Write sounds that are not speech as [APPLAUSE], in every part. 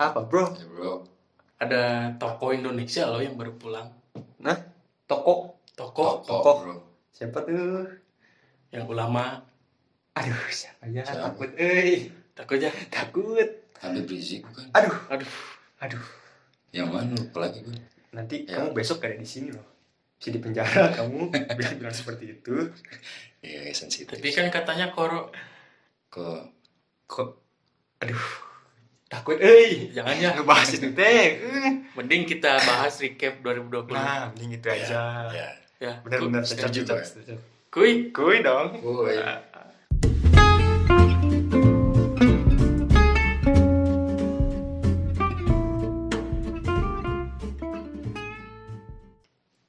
Apa bro? Ya, bro. Ada toko Indonesia loh yang baru pulang. Nah, toko. Toko Toko. bro. Siapa tuh? yang ulama. Aduh, siapa ya? Siapa? Takut, eh. Takutnya. Takut. Habib Rizik bukan? Aduh, Aduh. aduh. Yang mana lupa lagi gue. Nanti Ya. kamu besok ada di sini loh. Bisa di penjara [LAUGHS] kamu bilang-bilang seperti itu. Iya, sensitif. Tapi kan katanya koro. Kok Kok aduh. Takut, eh. Jangan ya. Ngebahas itu teh. Eh. Mending kita bahas recap 2020. Nah, mending itu aja. ya. ya. Benar-benar Setuju, cocok, gue. setuju. Kuy. Kuy dong. Woi.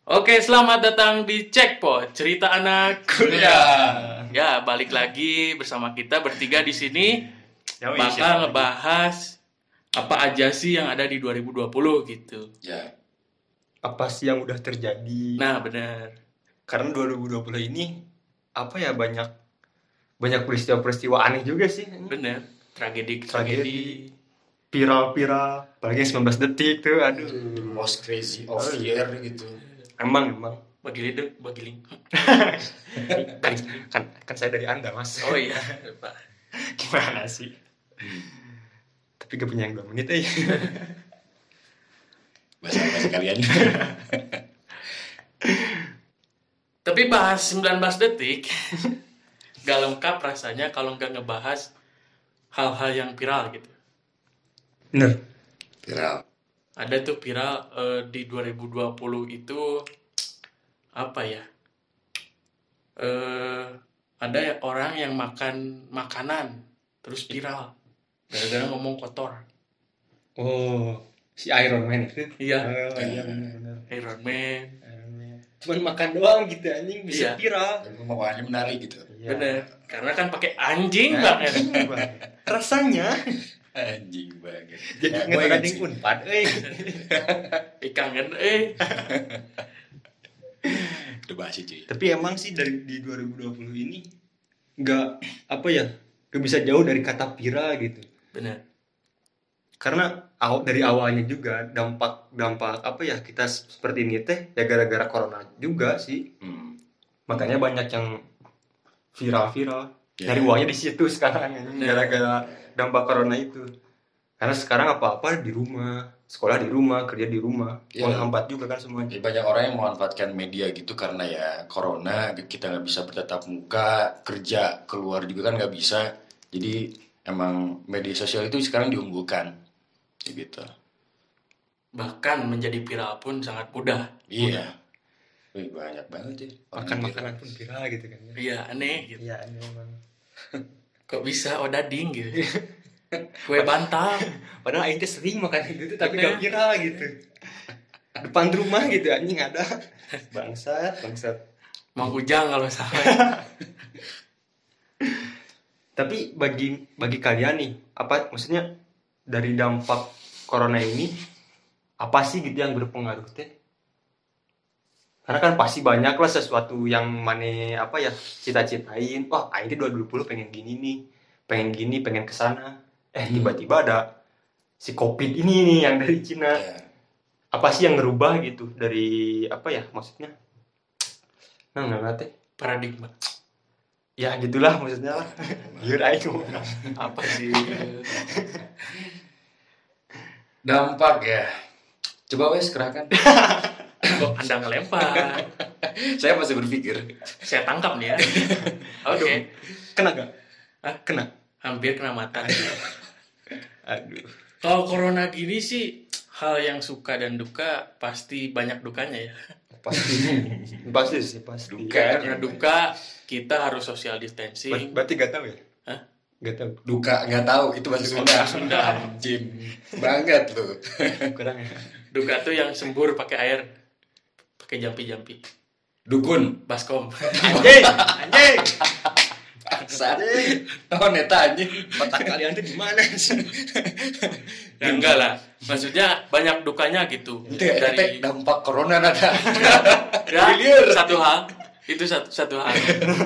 Oke, selamat datang di Checkpoint Cerita Anak Kuliah. Ya, balik lagi bersama kita bertiga di sini Yoi, bakal siapa lagi? ngebahas apa aja sih yang ada di 2020 gitu. Ya. Apa sih yang udah terjadi? Nah, benar. Karena 2020 ini apa ya banyak banyak peristiwa-peristiwa aneh juga sih. Benar. Tragedi Tragedi. tragedi. Viral-viral. Apalagi yang 19 detik tuh. Aduh. The most crazy of year gitu. Emang, emang. Bagi lidah, bagi link. kan, [LAUGHS] kan, kan saya dari anda mas Oh iya, Pak. [LAUGHS] gimana sih tapi gak punya yang dua menit eh [LAUGHS] Bahasa bahasa kalian. [LAUGHS] Tapi bahas 19 detik [LAUGHS] gak lengkap rasanya kalau nggak ngebahas hal-hal yang viral gitu. bener Viral. Ada tuh viral eh, di 2020 itu apa ya? Eh ada ya orang yang makan makanan terus viral gara-gara ngomong kotor. oh si Iron Man itu Iya, oh, iya Iron Man. Iron Man. cuman makan doang gitu anjing bisa Iya. viral menarik gitu. Iya. Bener. Karena kan pakai anjing banget. Anjing banget. rasanya Anjing banget. jadi Ya, inget gue anjing unpad eh [LAUGHS] Ih, kangen eh. [LAUGHS] Udah bahas sih, cuy. tapi emang sih dari di 2020 ini nggak apa ya nggak bisa jauh dari kata viral gitu Bener. karena aw- dari awalnya juga dampak dampak apa ya kita seperti ini teh ya gara-gara corona juga sih Hmm. makanya banyak yang viral-viral Ya. nyari uangnya di situ sekarang gara-gara dampak corona itu karena sekarang apa-apa di rumah sekolah di rumah kerja di rumah Ya. menghambat juga kan semuanya Jadi banyak orang yang memanfaatkan media gitu karena ya corona kita nggak bisa bertatap muka kerja keluar juga kan nggak bisa jadi emang media sosial itu sekarang diunggulkan Ya gitu Bahkan menjadi viral pun sangat mudah. iya Wih, banyak banget ya makan yang makanan pun viral gitu kan ya Iya, aneh gitu. iya ini emang Kok bisa odading gitu. Kue bantal. padahal Aing teh sering makan gitu tapi Bener. gak viral gitu depan rumah gitu anjing ada bangsat bangsat Mang Ujang kalau salah. [LAUGHS] Tapi bagi bagi kalian nih, apa maksudnya dari dampak corona ini apa sih gitu yang berpengaruh teh? Karena kan pasti banyak lah sesuatu yang mana apa ya cita-citain. Wah, aing 2020 pengen gini nih, pengen gini, pengen ke sana. Eh Hmm. tiba-tiba ada si covid ini nih yang dari Cina. Ya, Apa sih yang ngerubah gitu dari apa ya maksudnya? Nah, nggak teh. Paradigma. Ya gitulah maksudnya lah. [LAUGHS] Aing ngomong. Apa sih? dampak ya coba wes kerahkan Kok Anda ngelempar? saya masih berpikir Saya tangkap nih ya. Oke. Kena gak? Hah? Kena. Hampir kena mata. Aduh. Kalau corona gini sih hal yang suka dan duka pasti banyak dukanya ya. Pasti. [LAUGHS] pasti sih pasti. Duka. Karena duka kita harus social Ber- distancing. berarti gak tahu ya? Hah? Gak tahu. duka nggak tahu itu bahasa Sunda Sunda. anjing [LAUGHS] banget lu Kurang ya. Duka tuh yang sembur pakai air, pakai jampi-jampi. dukun Baskom. Anjing, anjing. [LAUGHS] Bangsat. oh neta anjing Otak kalian tuh gimana sih? Ya, enggak lah. Maksudnya banyak dukanya gitu. itu ya Dari dampak corona nada [LAUGHS] ya, satu hal itu satu satu hal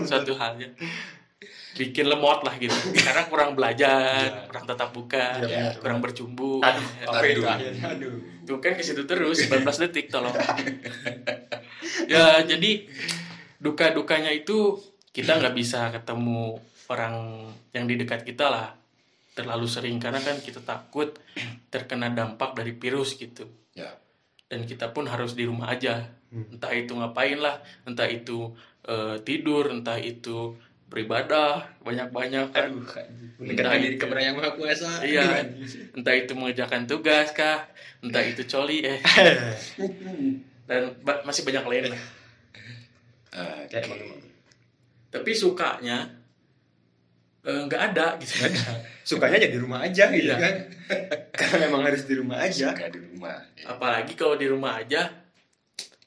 satu hal ya bikin lemot lah gitu karena kurang belajar Iya. kurang tatap muka Iya, benar. kurang bercumbu Aduh, apa itu Aduh. Tuh kan ke situ terus [LAUGHS] 19 detik tolong. ya jadi duka-dukanya itu kita nggak bisa ketemu orang yang di dekat kita lah terlalu sering karena kan kita takut [CLEARS THROAT] terkena dampak dari virus gitu. Ya. Dan kita pun harus di rumah aja. Hmm. Entah itu ngapain lah, entah itu eh, tidur, entah itu beribadah banyak-banyak kan. Mendekatkan diri kepada yang maha kuasa. Iya, entah itu mengerjakan tugas kah, entah itu coli eh [LAUGHS] dan ba- masih banyak lain lah. Eh, Kayak emang emang. Tapi sukanya eh, nggak ada gitu. Sukanya aja di rumah aja gitu Iya. kan. [LAUGHS] Karena memang harus di rumah aja. suka di rumah. Ya. Apalagi kalau di rumah aja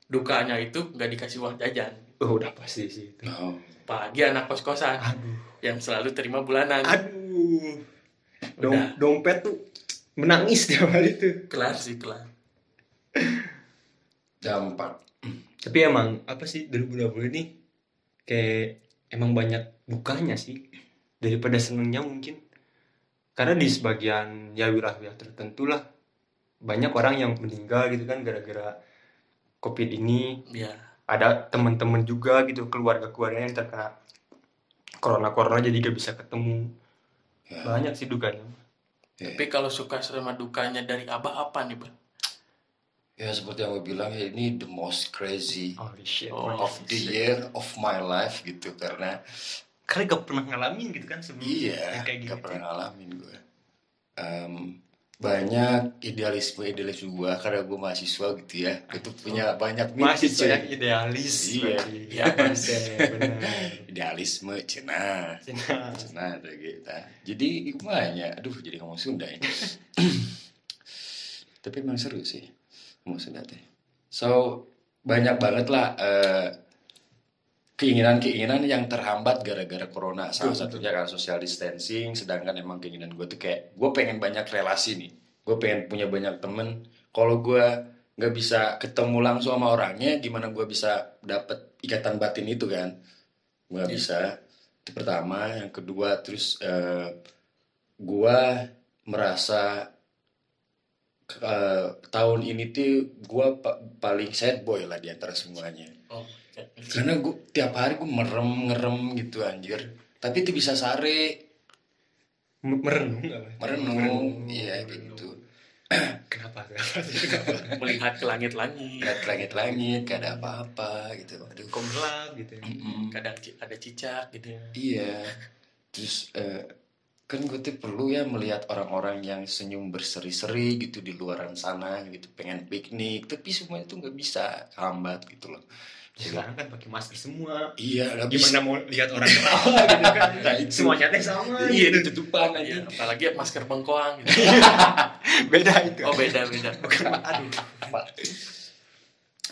dukanya itu nggak dikasih uang jajan. Oh, udah pasti sih itu. Oh, Apalagi anak kos-kosan Aduh. yang selalu terima bulanan. Aduh. Dom- Udah. dompet tuh menangis tiap hari tuh. Kelar sih kelar. dampak. Tapi emang apa sih 2020 ini kayak emang banyak dukanya sih daripada senengnya mungkin. Karena di sebagian ya wilayah tertentu lah banyak orang yang meninggal gitu kan gara-gara covid ini Ya, ada teman-teman juga gitu keluarga-keluarga yang terkena corona corona jadi gak bisa ketemu Ya. banyak sih dukanya Ya. tapi kalau suka sama dukanya dari abah apa nih, Bang? Ya seperti yang gue bilang ya ini the most crazy holy shit. Oh, of the year of my life gitu karena kalian gak pernah ngalamin gitu kan sebelumnya. Iya yang kayak gitu gak pernah ngalamin gue. Em, banyak idealisme idealisme gue karena gue mahasiswa gitu ya. Itu punya banyak mimpi, mahasiswa yang idealis Iya. [LAUGHS] ya benar idealisme cina. Cina. cina ada gitu jadi gimana aduh jadi ngomong Sunda ini. [LAUGHS] Tapi emang seru sih Sunda teh. So banyak banget lah eh, keinginan-keinginan yang terhambat gara-gara corona. Salah satunya karena social distancing sedangkan emang keinginan gue tuh kayak gue pengen banyak relasi nih. Gue pengen punya banyak temen. Kalau gue nggak bisa ketemu langsung sama orangnya gimana gue bisa dapet ikatan batin itu kan? Gue Iya. bisa. Itu pertama. Yang kedua terus eh, gue merasa eh, tahun ini tuh gue paling sad boy lah di antara semuanya. Oh, ya. karena gue tiap hari gue merem ngerem gitu anjir. Tapi itu bisa sare merenung merenung iya gitu. [CLEARS THROAT] Kenapa? Kenapa? [LAUGHS] Melihat ke langit-langit, lihat langit-langit gak ada apa-apa gitu. Aduh kok gelap gitu Mm-mm. kadang ci- ada cicak gitu. iya. Terus eh, kan gue tuh perlu ya melihat orang-orang yang senyum berseri-seri gitu di luaran sana gitu pengen piknik. Tapi semuanya tuh nggak bisa hambat gitu loh. Sekarang kan pakai masker semua. Iya bisa gimana mau lihat orang [LAUGHS] ketawa gitu kan. Nah, itu. semuanya teh sama. Iya gitu. tutupan Iya, aja apalagi masker bengkoang gitu. [LAUGHS] beda itu. Oh, beda-beda. aduh.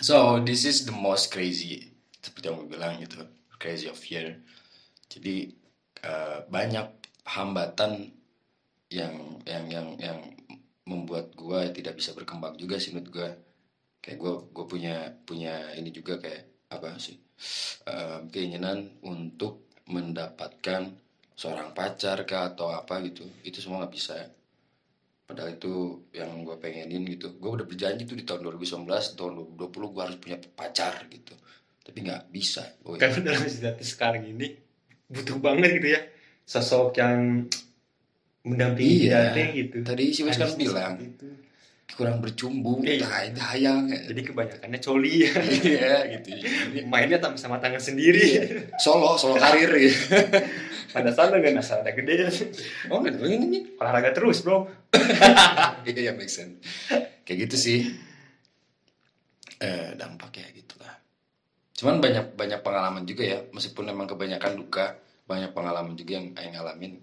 So this is the most crazy seperti yang gue bilang gitu. Crazy of year. Jadi eh, banyak hambatan yang yang yang yang membuat gue tidak bisa berkembang juga sih menurut gue. Kayak gue gue punya punya ini juga kayak apa sih eh, keinginan untuk mendapatkan seorang pacar kah atau apa gitu. Itu semua nggak bisa. Padahal itu yang gue pengenin gitu. Gue udah berjanji tuh di tahun 2019 tahun 2020 gue harus punya pacar gitu. Tapi nggak bisa. Karena dalam situasi sekarang ini butuh banget gitu ya sosok yang mendampingi Iya. kita gitu. Tadi si Wes kan bilang itu. kurang bercumbu Iya. itu hayang jadi kebanyakannya coli. Ya iya [LAUGHS] gitu. Mainnya sama tangan sendiri. Solo solo [LAUGHS] karir gitu pada sana gak asal ada gede. Oh ada ini? Olahraga terus bro. [LAUGHS] Iya ya make sense. Kayak gitu sih. Eh dampaknya gitu lah cuman banyak banyak pengalaman juga ya meskipun memang kebanyakan duka banyak pengalaman juga yang yang ngalamin.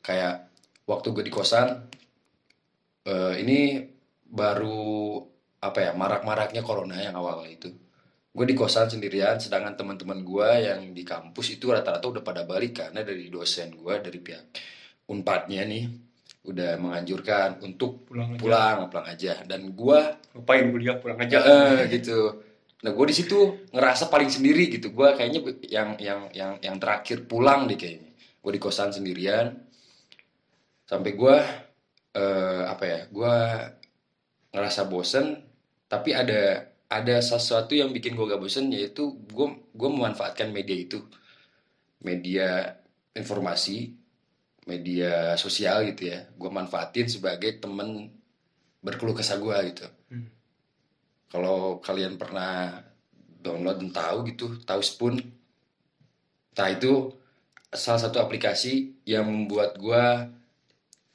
Kayak waktu gue di kosan eh, ini baru apa ya marak-maraknya corona yang awal itu. Gue di kosan sendirian sedangkan teman-teman gue yang di kampus itu rata-rata udah pada balik karena dari dosen gue dari pihak unpadnya nih udah menganjurkan untuk pulang aja. pulang pulang aja. Dan gua ngapain kuliah pulang aja. Eh, gitu nah gue di situ ngerasa paling sendiri gitu. Gua kayaknya yang yang yang yang terakhir pulang deh kayaknya. Gue di kosan sendirian. Sampai gue eh, apa ya gue ngerasa bosen tapi ada ada sesuatu yang bikin gue gak bosen yaitu gue gue memanfaatkan media itu. Media informasi media sosial gitu ya. Gue manfaatin sebagai temen berkeluh kesah gue gitu. Hmm. Kalau kalian pernah download dan tahu gitu tahu spoon. Nah itu salah satu aplikasi yang membuat gue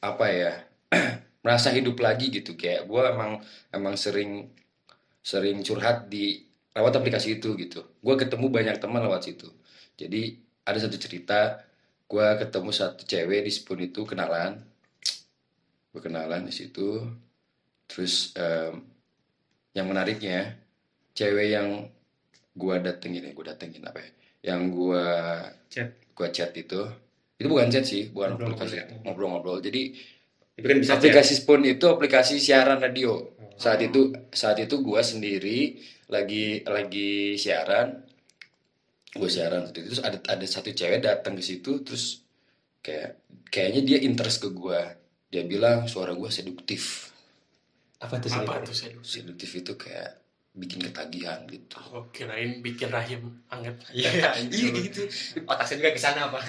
apa ya [CLEARS THROAT] merasa hidup lagi gitu. Kayak gue emang emang sering sering curhat di lewat aplikasi itu gitu. Gue ketemu banyak teman lewat situ. Jadi ada satu cerita gue ketemu satu cewek di spoon itu kenalan. Gue kenalan di situ. Terus em, yang menariknya cewek yang gue datengin ya gue datengin apa ya yang gue Chat. gue chat itu itu bukan chat sih bukan Ngobrol-ngobrol aplikasi ya. ngobrol-ngobrol jadi kan bisa aplikasi Spoon itu aplikasi siaran radio. Oh. Saat itu saat itu gua sendiri lagi lagi siaran. Gue siaran waktu itu terus ada ada satu cewek datang ke situ terus kayak kayaknya dia interest ke gua. Dia bilang suara gua seduktif. Apa tuh apa tuh saya Seduktif itu kayak bikin ketagihan gitu. oh, kirain bikin rahim anget Iya, [LAUGHS] Iya gitu. Otak saya juga ke sana apa?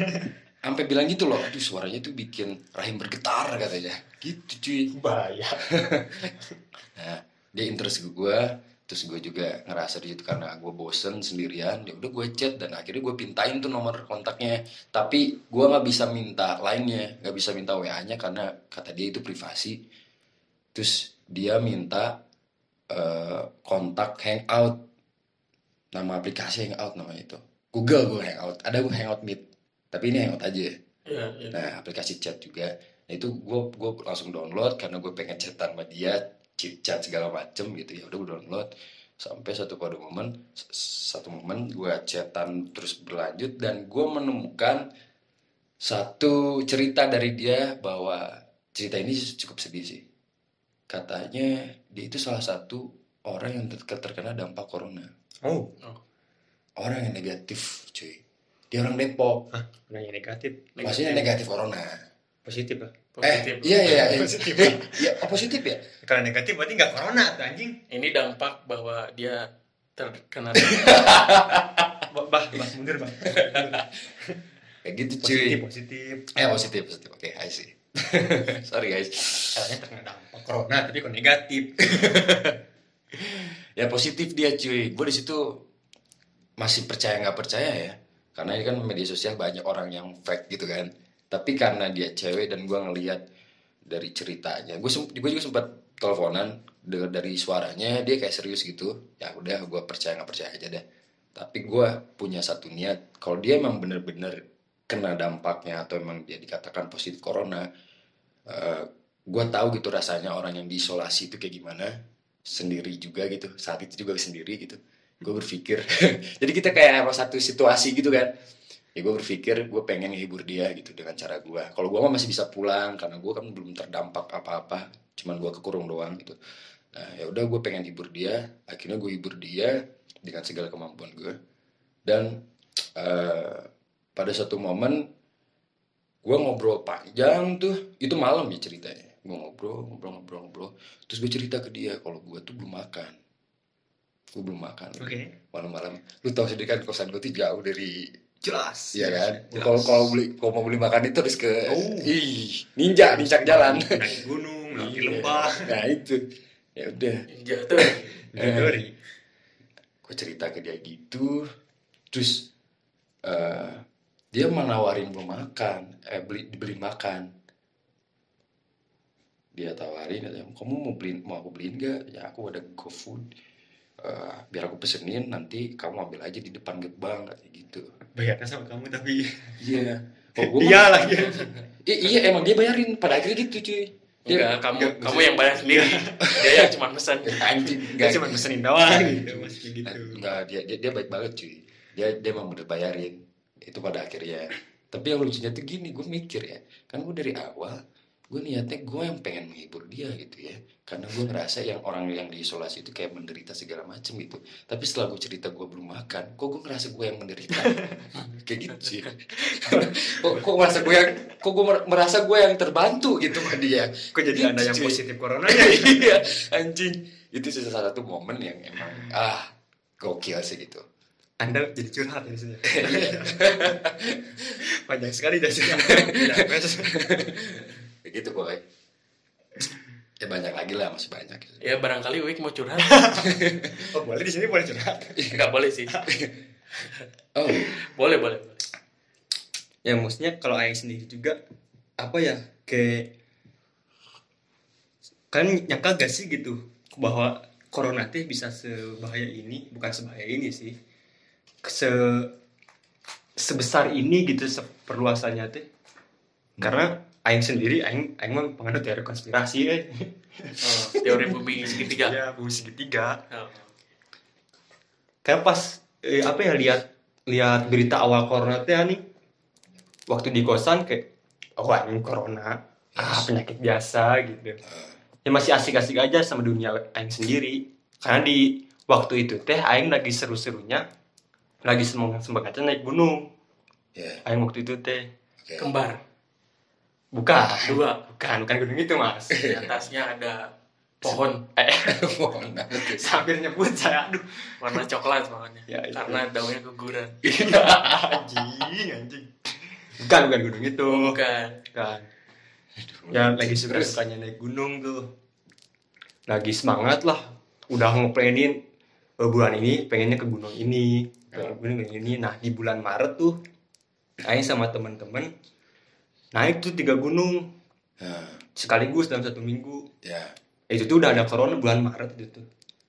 [LAUGHS] Sampai bilang gitu loh, aduh suaranya tuh bikin rahim bergetar katanya. Gitu cuy. Bahaya. [LAUGHS] Nah, dia interest ke gue, terus gue juga ngerasa di situ karena gue bosen sendirian, ya udah gue chat dan akhirnya gue pintain tuh nomor kontaknya. Tapi gue nggak bisa minta lainnya, nggak bisa minta WA-nya karena kata dia itu privasi. Terus dia minta eh, kontak Hangout, nama aplikasi Hangout namanya itu. Google gue Hangout, ada gue Hangout Meet, tapi ini Hangout aja. Iya, iya. Nah, aplikasi chat juga. Nah, itu gue gue langsung download karena gue pengen chatan sama dia, chat segala macem gitu ya. Udah gue download sampai satu pada momen satu momen gue chatan terus berlanjut dan gue menemukan satu cerita dari dia bahwa cerita ini cukup sedih sih. Katanya dia itu salah satu orang yang ter- terkena dampak corona. Oh, Orang yang negatif, cuy. Dia orang Depok. nanya negatif. Maksudnya negatif corona. Positif lah. Positif. Eh, iya iya. iya. [LAUGHS] Positif. Eh, iya, oh, positif ya? Kalau negatif berarti nggak corona tuh anjing. ini dampak bahwa dia terkena [LAUGHS] Bah, bah, bah mundur bah. Kayak gitu cuy. Positif, positif. Eh positif positif. Oke, I see. [LAUGHS] Sorry guys. Katanya terkena dampak corona, tapi kok negatif. [LAUGHS] Ya positif dia cuy. Gue di situ masih percaya nggak percaya ya. Karena ini kan media sosial banyak orang yang fake gitu kan. Tapi karena dia cewek dan gue ngelihat dari ceritanya, gue gue juga sempat teleponan dengar dari suaranya dia kayak serius gitu. Ya udah gue percaya nggak percaya aja deh. Tapi gue punya satu niat. Kalau dia emang bener-bener kena dampaknya atau emang dia dikatakan positif corona, gue tahu gitu rasanya orang yang diisolasi itu kayak gimana sendiri juga gitu saat itu juga sendiri gitu. Gue berpikir [LAUGHS] jadi kita kayak apa satu situasi gitu kan. Ya gue berpikir gue pengen hibur dia gitu dengan cara gue kalau gue mah masih bisa pulang karena gue kan belum terdampak apa-apa cuman gue kekurung doang gitu. Nah ya udah gue pengen hibur dia akhirnya gue hibur dia dengan segala kemampuan gue dan eh, pada satu momen gue ngobrol panjang tuh. Itu malam ya ceritanya. Gue ngobrol ngobrol ngobrol ngobrol. Terus gue cerita ke dia kalau gue tuh belum makan. Gue belum makan. Oke. malam-malam. Lu tahu sendiri kan kosan gue tuh jauh dari Jelas. Iya kan? Kalau kalau beli kalau mau beli makan itu harus ke Oh. ih ninja ninja jalan. Naik gunung, naik Iya. lembah. nah itu. Ya udah. Jatuh [LAUGHS] Dori. gue cerita ke dia gitu. Terus eh, dia menawarin gue makan eh beli dibeli makan. Dia tawarin kamu mau beliin mau aku beliin gak ya aku ada GoFood Eh, biar aku pesenin nanti kamu ambil aja di depan gerbang katanya gitu. Bayarnya sama kamu tapi. [LAUGHS] iya. Oh, gua mah- Iya lagi. I- iya emang dia bayarin. Pada akhirnya gitu cuy. Enggak kamu enggak, kamu yang bayar sendiri. Dia yang cuma pesan. [LAUGHS] Anjing Dia enggak cuma pesenin doang. Gitu, masih kayak gitu. Enggak, dia, dia dia baik banget cuy. Dia dia emang udah bayarin. Itu pada akhirnya. Tapi yang lucunya tuh gini, gue mikir ya, kan gue dari awal gue niatnya gue yang pengen menghibur dia gitu ya. Karena gue ngerasa yang orang yang diisolasi itu kayak menderita segala macem gitu. Tapi setelah gue cerita gue belum makan kok gue ngerasa gue yang menderita? [LAUGHS] Kayak gitu sih. Kok, kok merasa gue yang kok gue mer- merasa gue yang terbantu gitu sama dia? Kok jadi Gitu, anda yang cuy. positif corona [LAUGHS] iya anjing. Itu salah satu momen yang emang ah gokil sih gitu Anda jadi curhat ya sini. [LAUGHS] Iya. [LAUGHS] Panjang sekali dah sih. [LAUGHS] Ya, wes. Kayak gitu boy ya banyak lagi lah masih banyak. Ya barangkali Wik mau curhat. Oh, boleh di sini boleh curhat. Nggak boleh sih. oh Boleh, boleh. boleh. Ya maksudnya kalau Aing sendiri juga apa ya kayak kalian nyangka gak sih gitu bahwa corona teh bisa sebahaya ini bukan sebahaya ini sih se sebesar ini gitu seperluasannya teh. Karena Aing sendiri Aing Aing mah penganut teori konspirasi ya Oh, teori bumi segitiga. ya bumi segitiga. Oh. kayak pas eh, apa ya lihat lihat berita awal corona teh nih waktu di kosan kayak oh ini corona ah penyakit biasa gitu. Ya masih asik-asik aja sama dunia aing sendiri. Karena di waktu itu teh aing lagi seru-serunya lagi semangat semangatnya naik gunung. Ya. Aing waktu itu teh oke. Kembar. bukan Dua. bukan bukan gunung itu mas. Di atasnya ada pohon. [LAUGHS] Eh Mohon maaf. [LAUGHS] sambil nyebut saya aduh. Warna coklat pohonnya. Ya, itu. Karena daunnya keguguran. [LAUGHS] anjing anjing. Bukan bukan gunung itu. Bukan. kan ya lagi suka sukanya naik gunung tuh. Lagi semangat lah. Udah ngeplanin eh, bulan ini pengennya ke gunung ini. Pengen ke gunung ini. Nah di bulan Maret tuh Aing sama teman-teman naik tuh tiga gunung. Nah, sekaligus dalam satu minggu. Ya itu tuh udah ada corona bulan Maret itu tuh.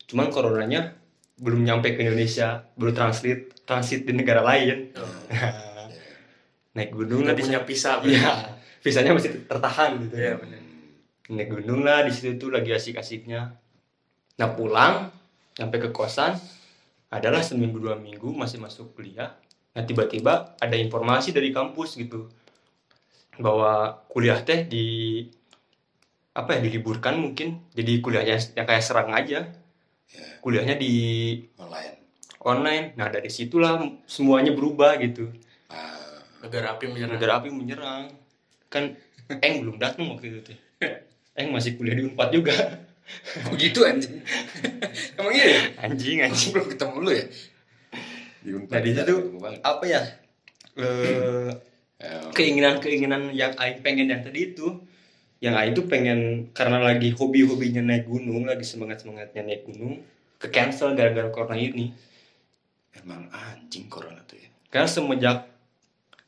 Cuman coronanya belum nyampe ke Indonesia baru transit transit di negara lain. Oh. [LAUGHS] naik gunung lah di punya visa. Iya, visanya masih tertahan gitu. Iya, benar. Naik gunung lah di situ tuh lagi asik-asiknya. Nah pulang, sampai ke kosan, adalah seminggu dua minggu masih masuk kuliah. Nah tiba-tiba ada informasi dari kampus gitu bahwa kuliah teh di apa ya diliburkan mungkin. Jadi kuliahnya yang kayak serang aja. Kuliahnya di online. online. Nah dari situlah semuanya berubah gitu. Ah. Negara api menyerang. negara api menyerang. Kan Eng belum datang waktu itu teh. Eng masih kuliah di Unpad juga begitu anjing? [LAUGHS] Emang iya ya? anjing anjing. Belum ketemu lu ya? Di Nah, di situ ketemu banget. apa ya? Eh, Ya, keinginan-keinginan yang Aing pengen yang tadi itu. Yang Aing tuh pengen karena lagi hobi-hobinya naik gunung lagi semangat-semangatnya naik gunung ke cancel gara-gara corona ini. Emang anjing corona tuh ya? Karena semenjak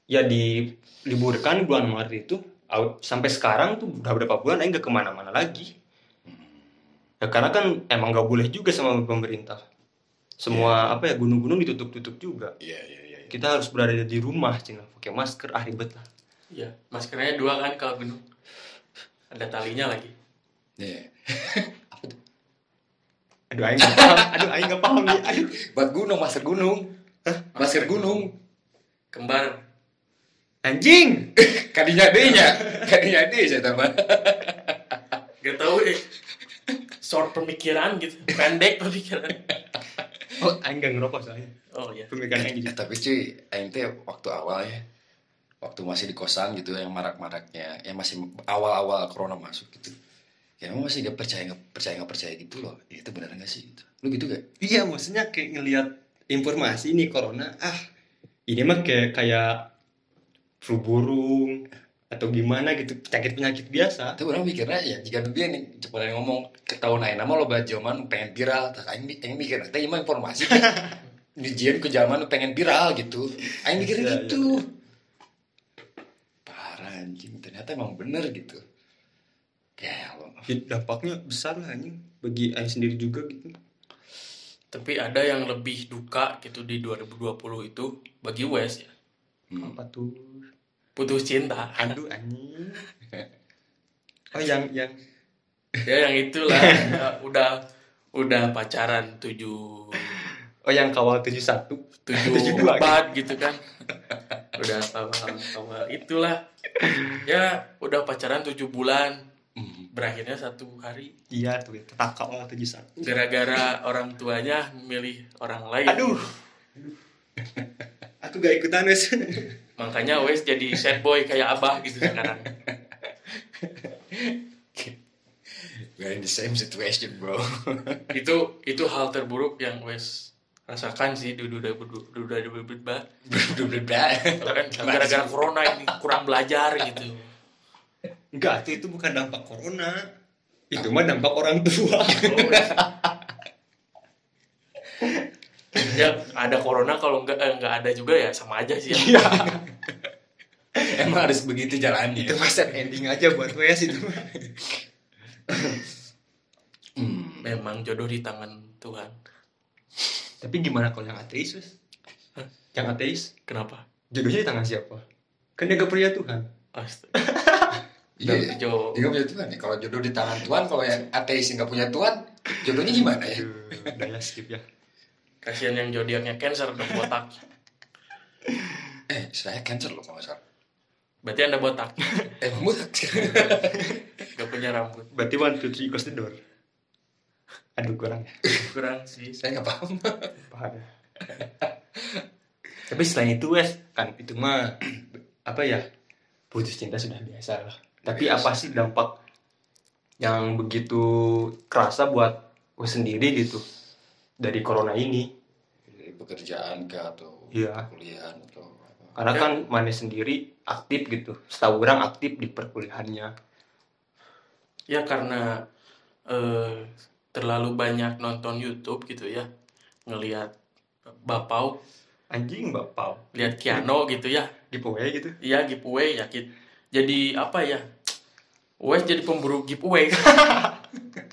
ya diliburkan bulan Maret itu out- sampai sekarang tuh udah berapa bulan Aing gak ke mana-mana lagi ya karena kan emang gak boleh juga sama pemerintah. Semua apa ya gunung-gunung ditutup-tutup juga. Iya iya iya kita harus berada di rumah cina. Pakai masker ah ribet lah. Iya, maskernya dua kan kalau gunung. Ada talinya lagi. Iya. [LAUGHS] aduh aing gak paham. Aduh aing gak paham nih. Aduh. Buat gunung masker gunung. Masker gunung. Kembar. anjing! [LAUGHS] Kadinya D nya kadinya D saya tambah Gak tahu deh. Short pemikiran gitu. Pendek [LAUGHS] pemikiran. oh aing gak ngerokok soalnya Oh iya. pemikiran aing Ya, jadi tapi cuy aing teh waktu awal ya waktu masih di kosan gitu yang marak-maraknya yang masih awal-awal corona masuk gitu ya emang masih gak percaya gak percaya gak percaya gitu loh Ya, itu benar gak sih gitu. lu gitu gak iya maksudnya kayak ngelihat informasi nih corona ah ini mah kayak kayak flu burung atau gimana gitu penyakit penyakit biasa. Tapi orang mikirnya ya jika dia nih cepat ngomong ketahuan aing nama lo baca zaman pengen viral. Tak aing aing mikir teh emang informasi. [LAUGHS] Dijian ke zaman pengen viral gitu. Aing mikirnya Iya, gitu. parah anjing. Ternyata emang bener gitu. Kayak lo Ya, dampaknya besar lah anjing. Bagi aing sendiri juga gitu. Tapi ada yang lebih duka gitu di 2020 itu bagi Wes ya. Hmm. apa tuh Putus cinta. aduh anjing. Oh yang yang. Ya yang itulah. [LAUGHS] Udah udah pacaran tujuh oh yang kawal 71 tujuh [LAUGHS] empat gitu kan. udah awal awal itulah. Ya udah pacaran tujuh bulan. Hmm. berakhirnya satu hari. Iya tuh tetangga lah tujuh satu. Gara-gara orang tuanya milih orang lain. Aduh. [LAUGHS] Aku gak ikutan wes makanya wes jadi sad boy kayak abah gitu sekarang We're in the same situation, bro. itu itu hal terburuk yang wes rasakan sih dudu dudu dudu dudu kan gara-gara corona ini kurang belajar gitu enggak tuh itu bukan dampak corona itu mah dampak orang tua ya ada corona kalau enggak eh, enggak ada juga ya sama aja sih Iya. [LAUGHS] Emang harus begitu jalannya. itu mah sad ending aja buat wes itu mah Hmm. memang jodoh di tangan Tuhan tapi gimana kalau yang ateis yang ateis kenapa jodohnya di tangan siapa kan dia gak percaya Tuhan Astaga. Iya, Jo- dia nggak punya Tuhan [LAUGHS] ya. Kalau jodoh di tangan Tuhan, kalau yang ateis nggak punya Tuhan, jodohnya gimana ya? Udah ya skip ya kasihan yang zodiaknya cancer dong botak. [LAUGHS] Eh, saya cancer loh kalau salah. berarti anda botak. [LAUGHS] Eh, mutak. gak punya rambut. Berarti one two three close the door. Aduh kurang. Kurang sih. Saya nggak paham. paham. Ya. tapi selain itu wes kan itu mah [CLEARS THROAT] apa ya putus cinta sudah biasa lah. Tapi apa sih dampak yang begitu kerasa buat gue sendiri gitu dari corona ini pekerjaan kah atau Iya. kuliah atau apa? karena Ya. kan mana sendiri aktif gitu setahu orang aktif di perkuliahannya ya karena eh, terlalu banyak nonton YouTube gitu ya ngelihat bapau anjing bapak lihat Kiano gitu ya giveaway gitu iya giveaway ya Kit. jadi apa ya Wes jadi pemburu giveaway [LAUGHS]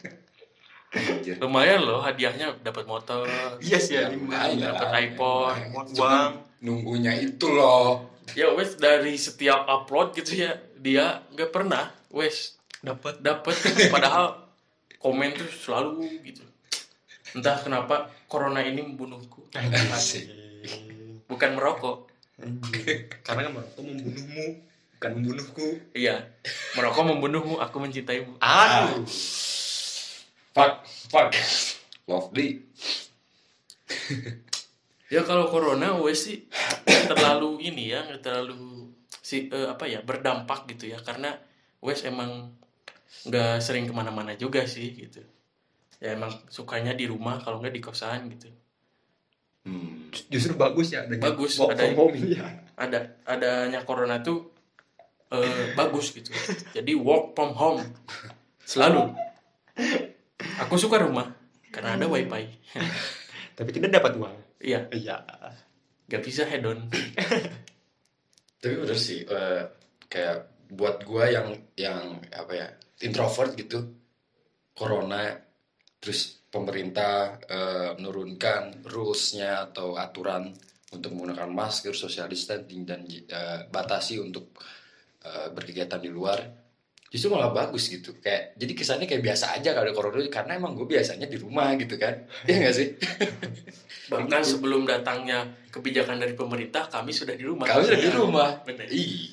Anjir. lumayan loh hadiahnya dapat motor iya sih Ya, lumayan dapat iPhone uang. Nunggunya itu loh. ya Wes dari setiap upload gitu ya dia nggak pernah Wes dapat dapat [LAUGHS] padahal komen tuh selalu gitu. Entah kenapa corona ini membunuhku. Asik. bukan merokok. Karena kan merokok membunuhmu bukan membunuhku. Iya. Merokok membunuhmu aku mencintaimu. Aduh Fuck, fuck. Lovely. ya kalau corona wes sih terlalu ini ya nggak terlalu si eh, apa ya berdampak gitu ya karena wes emang nggak sering ke mana-mana juga sih gitu ya emang sukanya di rumah kalau nggak di kosan gitu Hmm. justru bagus ya adanya Bagus, work ada- from home ya ada adanya corona tuh eh, bagus gitu jadi work from home selalu aku suka rumah karena ada wifi. [LAUGHS] Tapi tidak dapat uang. Iya. Iya. Nggak bisa head on [LAUGHS] Tapi bener sih, eh, kayak buat gua yang yang apa ya introvert gitu, corona, terus pemerintah eh, menurunkan rulesnya atau aturan untuk menggunakan masker, social distancing dan eh, batasi untuk eh, berkegiatan di luar. Justru malah bagus gitu, kayak jadi kesannya kayak biasa aja kalau ada corona karena emang gue biasanya di rumah gitu kan, [LAUGHS] ya nggak sih? [LAUGHS] bahkan sebelum datangnya kebijakan dari pemerintah kami sudah di rumah. Kami sudah di Iya. rumah, Bener. ih,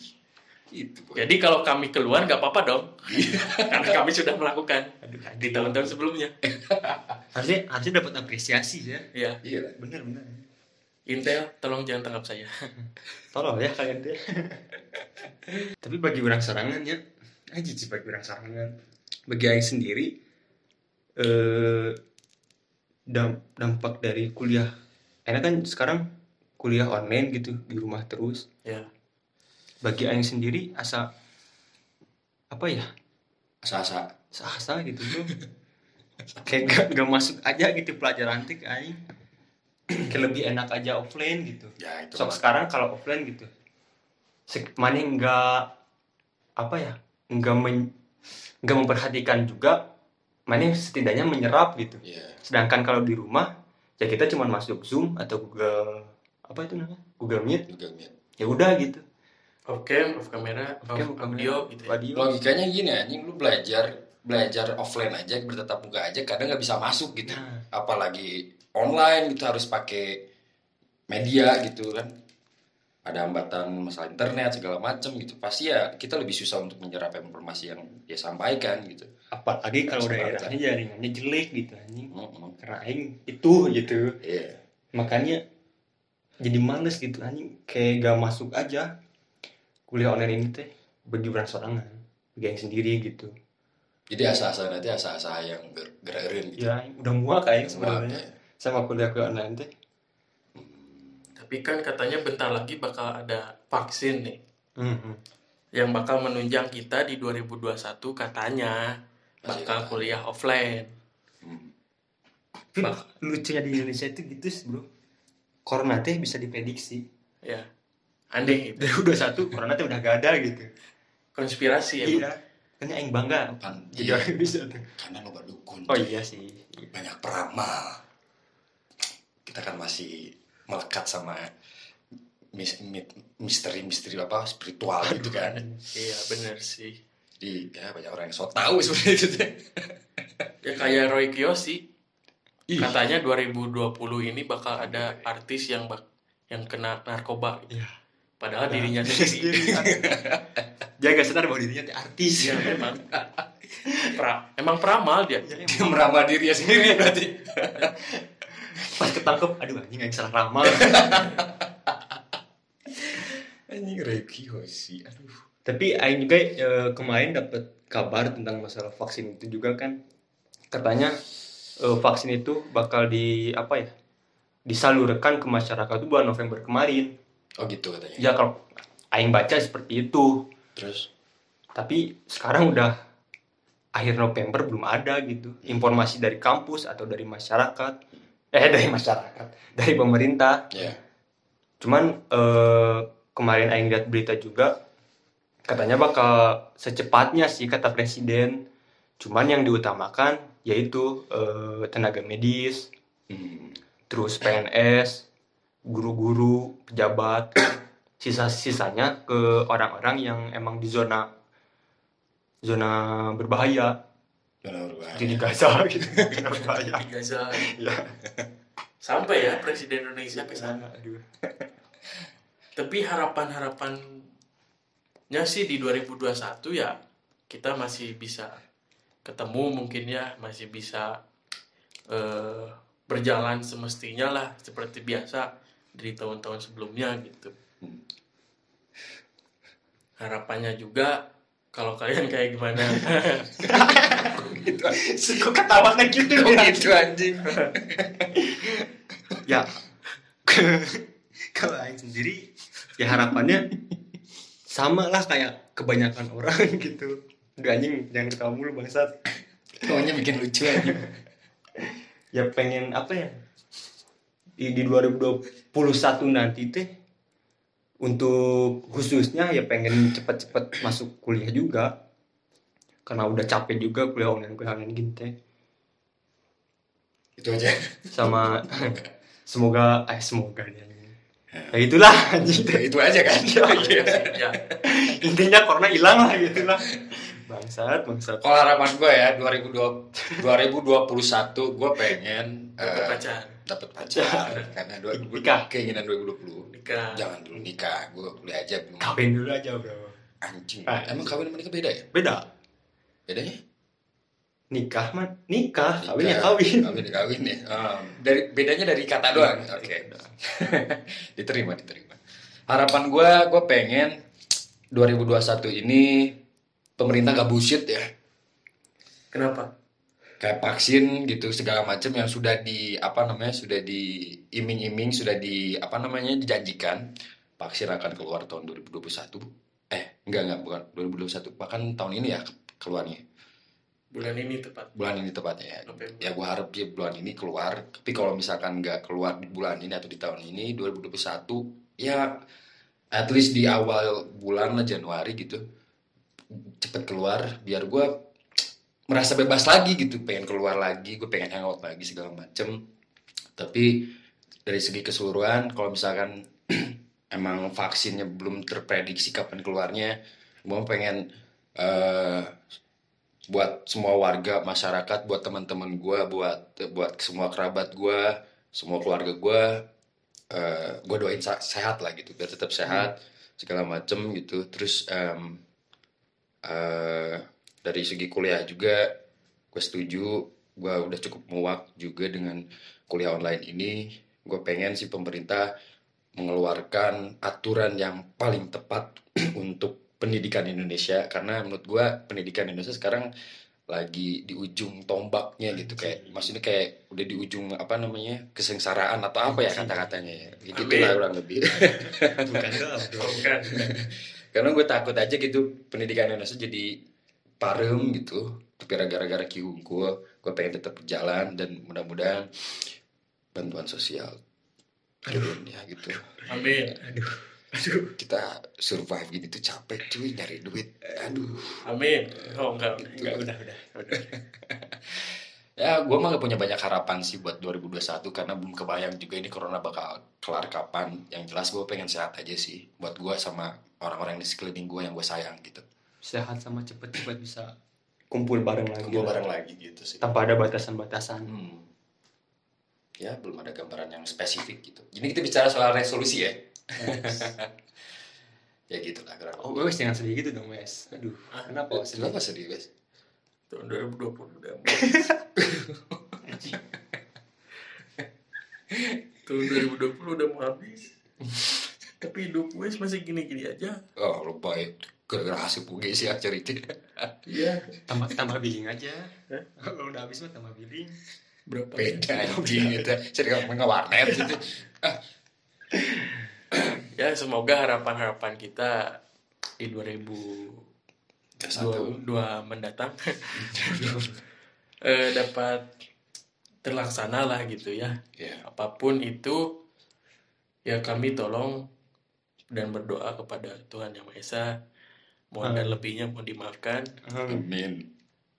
itu. jadi kalau kami keluar nggak apa-apa dong. [LAUGHS] Karena kami sudah melakukan aduh di tahun-tahun sebelumnya. Harusnya harusnya dapat apresiasi ya. Ya Iya. bener bener. Intel tolong jangan tangkap saya. Tolong ya kalian deh tapi bagi orang serangan ya aja sih bagi orang serangan bagi Aing sendiri eh dam- dampak dari kuliah enak kan sekarang kuliah online gitu di rumah terus. Ya. Bagi Aing sendiri asa apa ya? Asa-asa. Asa gitu tuh [LAUGHS] kayak gak, gak masuk aja gitu pelajaran tik Aing. Kayak lebih enak aja offline gitu. Ya itu sok mah. sekarang kalau offline gitu mana nggak apa ya nggak men, nggak memperhatikan juga mana setidaknya menyerap gitu Iya. sedangkan kalau di rumah ya kita cuma masuk zoom atau google apa itu namanya google meet juga Mit. ya udah gitu off cam off kamera off, Oke, bukan audio gitu ya. audio logikanya gini anjing lu belajar belajar offline aja bertatap muka aja kadang nggak bisa masuk gitu Nah. apalagi online gitu harus pakai media gitu kan ada hambatan masalah internet segala macam gitu. Pasti ya kita lebih susah untuk menyerap informasi yang dia sampaikan gitu. Apalagi kalau daerahnya jaringannya jelek gitu anjing. Karena aing itu gitu. Iya. makanya jadi males gitu anjing. Kayak gak masuk aja kuliah online ini teh orang sorangan bagi yang sendiri gitu. Jadi asa-asa nanti asa-asa yang ger- gererin gitu. Ya udah muak aing Muak, sebenarnya. ya. sama kuliah kuliah online teh Tapi kan katanya bentar lagi bakal ada vaksin nih Mhm. yang bakal menunjang kita di 2021 katanya Masih bakal kuliah offline. Hmm. Tapi lucunya di Indonesia itu gitu sih bro corona teh bisa diprediksi Ya. Aneh [LAUGHS] itu. 2021 corona teh udah gak ada gitu Konspirasi ya. iya kan aing bangga Pan- jadi iya, orang bisa tuh karena lo dukun oh iya sih banyak peramal kita kan masih melekat sama misteri-misteri apa spiritual gitu kan Iya bener sih. di ya banyak orang yang so tahu sebenarnya itu teh. [LAUGHS] Ya kayak Roy Kiyoshi Ih, katanya 2020 ini bakal ada artis yang bak yang kena narkoba. Iya. Padahal Nah, dirinya sendiri. dia gak sadar bahwa dirinya artis Iya memang. Pra, emang peramal dia. Ya, dia meramal dirinya sendiri berarti [LAUGHS] pas ketangkep aduh anjing gak salah ramal anjing Reiki sih aduh. Tapi aing juga eh, kemarin dapat kabar tentang masalah vaksin itu juga kan. Katanya eh, vaksin itu bakal di apa ya disalurkan ke masyarakat itu bulan November kemarin. Oh gitu katanya. Ya kalau aing baca seperti itu. Terus? Tapi sekarang udah akhir November belum ada gitu. Informasi dari kampus atau dari masyarakat eh dari masyarakat. Dari pemerintah. Ya cuman eh, kemarin aing lihat berita juga katanya bakal secepatnya sih kata presiden. Cuman yang diutamakan yaitu eh, tenaga medis hmm. terus PNS guru-guru pejabat. Sisa-sisanya ke orang-orang yang emang di zona zona berbahaya Zona berbahaya. jadi Gaza gitu berbahaya Di Gaza. ya Sampai ya Presiden Indonesia ke sana. aduh Tapi harapan-harapannya sih di 2021 ya kita masih bisa ketemu mungkin ya masih bisa eh, berjalan semestinya lah seperti biasa dari tahun-tahun sebelumnya gitu. Hmm. Harapannya juga kalau kalian kayak gimana? Gitu suka ketawa kayak gitu Kok ya. gitu anjing? Ya. Kalau Aing sendiri ya harapannya sama lah kayak kebanyakan orang [LAUGHS] gitu. Udah anjing jangan ketawa mulu bangsat. Pokoknya bikin lucu aja ya pengen apa ya di, di 2021 nanti teh untuk khususnya ya pengen cepet-cepet masuk kuliah juga. Karena udah capek juga kuliah online kuliah online gini teh. Itu aja. Sama [LAUGHS] semoga eh semoga ya, ya. Itulah anjing. Ya, Itu aja kan? Ya. Intinya corona hilang lah gitu lah bangsat bangsat. Kalau harapan gue ya 2020, 2021 gue pengen dapat eh, pacar dapat pacar [LAUGHS] karena dua, Nikah. keinginan 2020 nikah. Jangan dulu nikah gue kuliah aja belum. Kawin dulu aja bro. Anjing. Ah. emang kawin sama nikah beda ya? Beda. Bedanya? Nikah mah nikah. Kawin ya Nikah. kawin kawin. Ya kawin ya. Oh, dari bedanya dari kata doang. oke. [LAUGHS] diterima diterima. Harapan gue gue pengen 2021 ini pemerintah gak bullshit ya. Kenapa kayak vaksin gitu segala macam yang sudah di apa namanya sudah diiming-iming sudah di apa namanya dijanjikan vaksin akan keluar tahun 2021 eh enggak enggak bukan 2021 bahkan tahun ini ya keluarnya. Bulan ini tepat. Bulan ini tepatnya ya. November. ya gue harap ya bulan ini keluar tapi kalau misalkan nggak keluar di bulan ini atau di tahun ini 2021 ya at least di awal bulan lah Januari gitu cepet keluar biar gue merasa bebas lagi gitu. Pengen keluar lagi gue pengen hangout lagi segala macem. Tapi dari segi keseluruhan kalau misalkan [CLEARS THROAT] emang vaksinnya belum terprediksi kapan keluarnya gue pengen eh, buat semua warga masyarakat buat teman-teman gue buat buat semua kerabat gue semua keluarga gue eh gue doain sehat lah gitu biar tetap sehat segala macem gitu. Terus eh dari segi kuliah juga gue setuju. Gue udah cukup muak juga dengan kuliah online ini. Gue pengen sih pemerintah mengeluarkan aturan yang paling tepat [CLEARS THROAT] untuk pendidikan Indonesia. Karena menurut gue pendidikan Indonesia sekarang lagi di ujung tombaknya gitu. Kayak maksudnya kayak udah di ujung apa namanya kesengsaraan atau apa ya kata-katanya ya. Gitu Amin. lah kurang lebih. Bukan dong [LAUGHS] bukan karena gue takut aja gitu pendidikan Indonesia jadi parem gitu. Tapi gara-gara kiu gue gue pengen tetap berjalan dan mudah-mudahan bantuan sosial turun ya gitu. Amin. Aduh. Kita survive gini tuh capek cuy nyari duit. Aduh. Amin. Oh enggak. udah udah udah udah. [LAUGHS] Ya gue mah gak punya banyak harapan sih buat 2021 karena belum kebayang juga ini corona bakal kelar kapan. Yang jelas gue pengen sehat aja sih buat gue sama orang-orang di sekeliling gue yang gue sayang gitu sehat sama cepet-cepet bisa kumpul bareng lagi. Gue bareng lagi gitu sih. Tanpa ada batasan-batasan. Hmm. Ya, belum ada gambaran yang spesifik gitu. Jadi kita bicara soal resolusi ya. [LAUGHS] ya gitu lah kurang oh wes jangan sedih gitu dong wes. Aduh kenapa wes Kenapa sedih, guys? tahun 2020 udah. [LAUGHS] Tahun 2020 udah mau habis [LAUGHS] tapi hidup gue masih gini-gini aja Oh, lupa ya. Gara-gara hasil puge sih ya cerita. iya tambah tambah billing aja kalau udah habis mah tambah billing berapa Beda anjing gitu. Jadi ngomong warnet gitu. ya semoga harapan-harapan kita di 2022 Satu. mendatang [LAUGHS] eh, dapat terlaksana lah gitu ya Ya. apa pun itu ya kami tolong dan berdoa kepada Tuhan Yang Maha Esa. Mohon dan lebihnya mohon dimaafkan. Amin.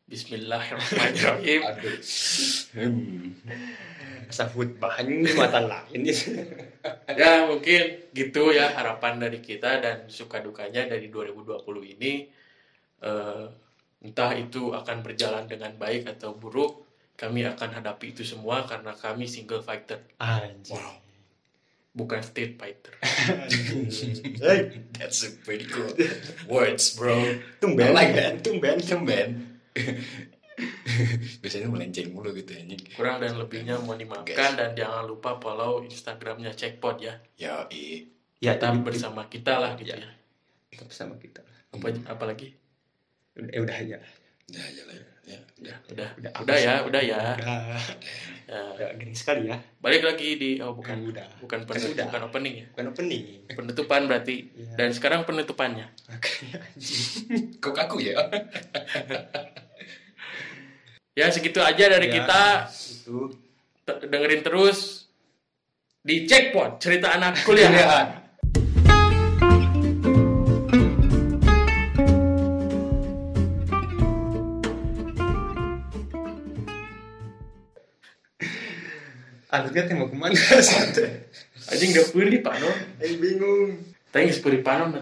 Bismillahirrahmanirrahim. Aduh. Hmm. asa khutbah ini mata lain. [LAUGHS] Ya mungkin gitu ya harapan dari kita dan suka dukanya dari 2020 ini. Eh, entah itu akan berjalan dengan baik atau buruk kami akan hadapi itu semua karena kami single fighter. Anjing bukan state fighter hey That's a pretty cool words, bro. tumben I like that. tumben Tumben. [LAUGHS] Biasanya melenceng mulu gitu anjing. kurang dan lebihnya mohon dimaafkan dan jangan lupa follow instagramnya checkpot ya Ya, i. ya tetap tapi bersama kita lah gitu Ya. ya tetap sama kita apa apalagi eh, udah ya Ya, ya, lah, ya. ya. udah. Udah Udah, udah ya udah ya. Udah. Ya, udah gering sekali ya. Balik lagi di oh bukan. Udah. Bukan Kan penutup, udah. bukan opening ya? Bukan opening. Penutupan berarti. Iya. dan sekarang penutupannya. [LAUGHS] Kok aku ya? [LAUGHS] ya segitu aja dari Ya, kita. itu T- dengerin terus. Di Checkpoint cerita anak kuliah Alga kan mau ke mana anjing gak puri pak no? Ayo bingung tapi puri panon